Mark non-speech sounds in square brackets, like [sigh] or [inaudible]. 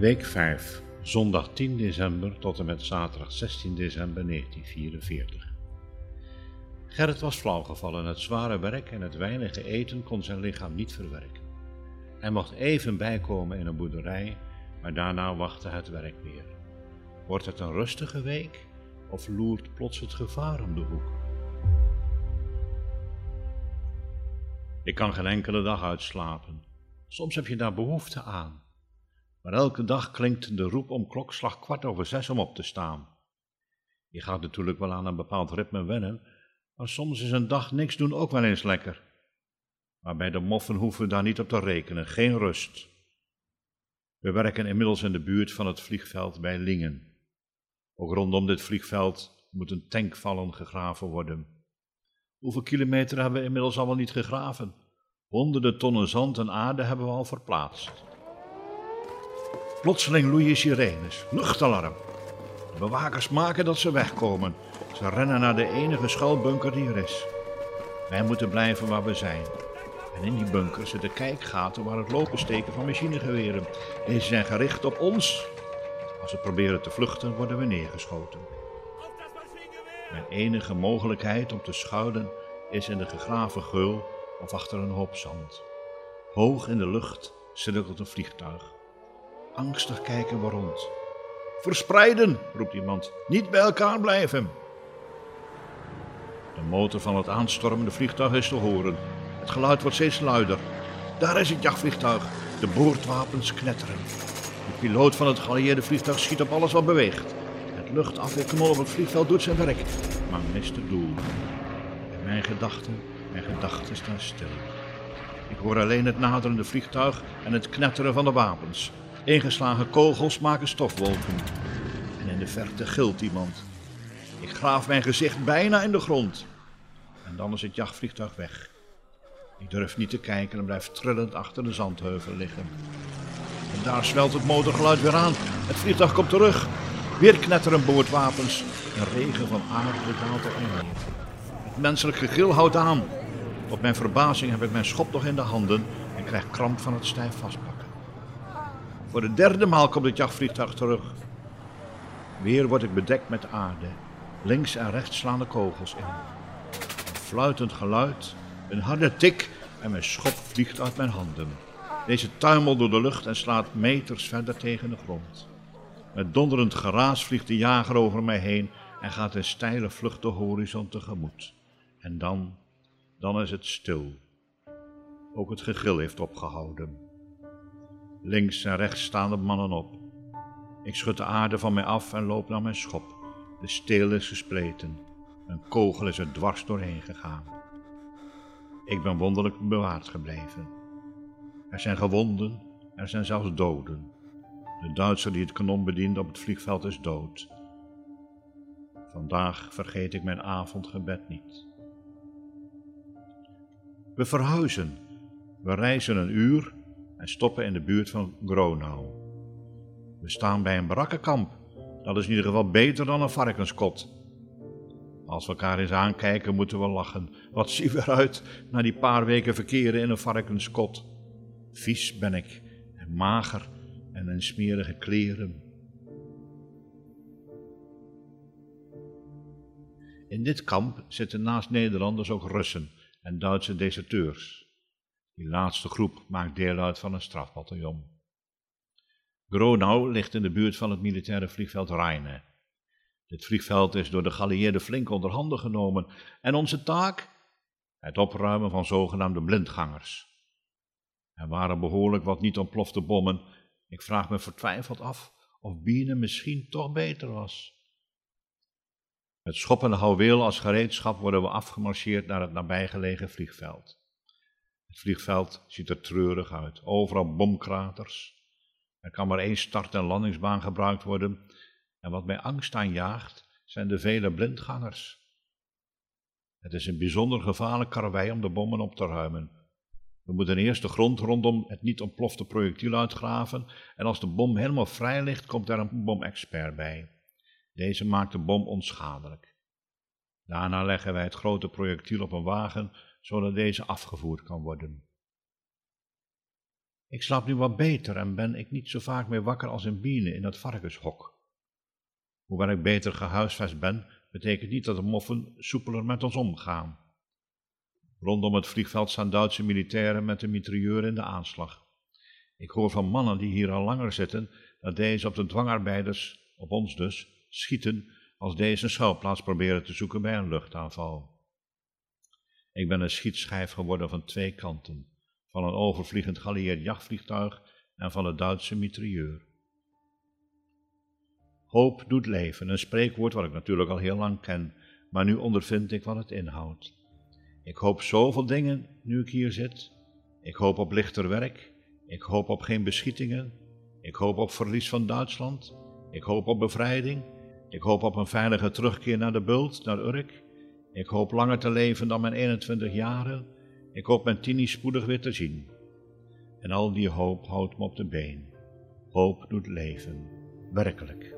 Week 5, zondag 10 december tot en met zaterdag 16 december 1944. Gerrit was flauwgevallen. Het zware werk en het weinige eten kon zijn lichaam niet verwerken. Hij mocht even bijkomen in een boerderij, maar daarna wachtte het werk weer. Wordt het een rustige week of loert plots het gevaar om de hoek? Ik kan geen enkele dag uitslapen. Soms heb je daar behoefte aan. Maar elke dag klinkt de roep om klokslag kwart over zes om op te staan. Je gaat natuurlijk wel aan een bepaald ritme wennen, maar soms is een dag niks doen ook wel eens lekker. Maar bij de moffen hoeven we daar niet op te rekenen, geen rust. We werken inmiddels in de buurt van het vliegveld bij Lingen. Ook rondom dit vliegveld moeten tankvallen gegraven worden. Hoeveel kilometer hebben we inmiddels al wel niet gegraven? Honderden tonnen zand en aarde hebben we al verplaatst. Plotseling loeien sirenes, luchtalarm. De bewakers maken dat ze wegkomen. Ze rennen naar de enige schuilbunker die er is. Wij moeten blijven waar we zijn. En in die bunker zitten kijkgaten waar het lopen steken van machinegeweren. Deze zijn gericht op ons. Als we proberen te vluchten, worden we neergeschoten. Mijn enige mogelijkheid om te schuilen is in de gegraven geul of achter een hoop zand. Hoog in de lucht cirkelt een vliegtuig. Angstig kijken we rond. Verspreiden, roept iemand. Niet bij elkaar blijven. De motor van het aanstormende vliegtuig is te horen. Het geluid wordt steeds luider. Daar is het jachtvliegtuig. De boordwapens knetteren. De piloot van het geallieerde vliegtuig schiet op alles wat beweegt. Het luchtafweerkanon op het vliegveld doet zijn werk, maar mist het doel. En mijn gedachten, mijn gedachten staan stil. Ik hoor alleen het naderende vliegtuig en het knetteren van de wapens. Ingeslagen kogels maken stofwolken. En in de verte gilt iemand. Ik graaf mijn gezicht bijna in de grond. En dan is het jachtvliegtuig weg. Ik durf niet te kijken en blijf trillend achter de zandheuvel liggen. En daar zwelt het motorgeluid weer aan. Het vliegtuig komt terug. Weer knetteren boordwapens. Een regen van aarde daalt op neer. Het menselijk gegil houdt aan. Op mijn verbazing heb ik mijn schop nog in de handen en krijg kramp van het stijf vastpakken. Voor de derde maal komt het jachtvliegtuig terug. Weer word ik bedekt met aarde. Links en rechts slaan de kogels in. Een fluitend geluid, een harde tik en mijn schop vliegt uit mijn handen. Deze tuimelt door de lucht en slaat meters verder tegen de grond. Met donderend geraas vliegt de jager over mij heen en gaat in steile vlucht de horizon tegemoet. En dan, dan is het stil. Ook het gegil heeft opgehouden. Links en rechts staan de mannen op. Ik schud de aarde van mij af en loop naar mijn schop. De steel is gespleten. Een kogel is er dwars doorheen gegaan. Ik ben wonderlijk bewaard gebleven. Er zijn gewonden, er zijn zelfs doden. De Duitser die het kanon bedient op het vliegveld is dood. Vandaag vergeet ik mijn avondgebed niet. We verhuizen. We reizen een uur en stoppen in de buurt van Gronau. We staan bij een barakkenkamp. Dat is in ieder geval beter dan een varkenskot. Als we elkaar eens aankijken, moeten we lachen. Wat [laughs] zien we eruit na die paar weken verkeren in een varkenskot? Vies ben ik en mager en in smerige kleren. In dit kamp zitten naast Nederlanders ook Russen en Duitse deserteurs. Die laatste groep maakt deel uit van een strafbataljon. Gronau ligt in de buurt van het militaire vliegveld Rheine. Dit vliegveld is door de geallieerden flink onder handen genomen en onze taak? Het opruimen van zogenaamde blindgangers. Er waren behoorlijk wat niet ontplofte bommen. Ik vraag me vertwijfeld af of Bienen misschien toch beter was. Met schop en houweel als gereedschap worden we afgemarcheerd naar het nabijgelegen vliegveld. Het vliegveld ziet er treurig uit. Overal bomkraters. Er kan maar één start- en landingsbaan gebruikt worden. En wat mij angst aanjaagt, zijn de vele blindgangers. Het is een bijzonder gevaarlijk karwei om de bommen op te ruimen. We moeten eerst de grond rondom het niet ontplofte projectiel uitgraven en als de bom helemaal vrij ligt, komt er een bomexpert bij. Deze maakt de bom onschadelijk. Daarna leggen wij het grote projectiel op een wagen zodat deze afgevoerd kan worden. Ik slaap nu wat beter en ben ik niet zo vaak meer wakker als een biene in dat varkenshok. Hoewel ik beter gehuisvest ben, betekent niet dat de moffen soepeler met ons omgaan. Rondom het vliegveld staan Duitse militairen met de mitrailleur in de aanslag. Ik hoor van mannen die hier al langer zitten dat deze op de dwangarbeiders, op ons dus, schieten als deze een schuilplaats proberen te zoeken bij een luchtaanval. Ik ben een schietschijf geworden van twee kanten, van een overvliegend geallieerd jachtvliegtuig en van de Duitse mitrailleur. Hoop doet leven, een spreekwoord wat ik natuurlijk al heel lang ken, maar nu ondervind ik wat het inhoudt. Ik hoop zoveel dingen nu ik hier zit. Ik hoop op lichter werk. Ik hoop op geen beschietingen. Ik hoop op verlies van Duitsland. Ik hoop op bevrijding. Ik hoop op een veilige terugkeer naar de bult, naar Urk. Ik hoop langer te leven dan mijn 21 jaren. Ik hoop mijn Tini spoedig weer te zien. En al die hoop houdt me op de been. Hoop doet leven, werkelijk.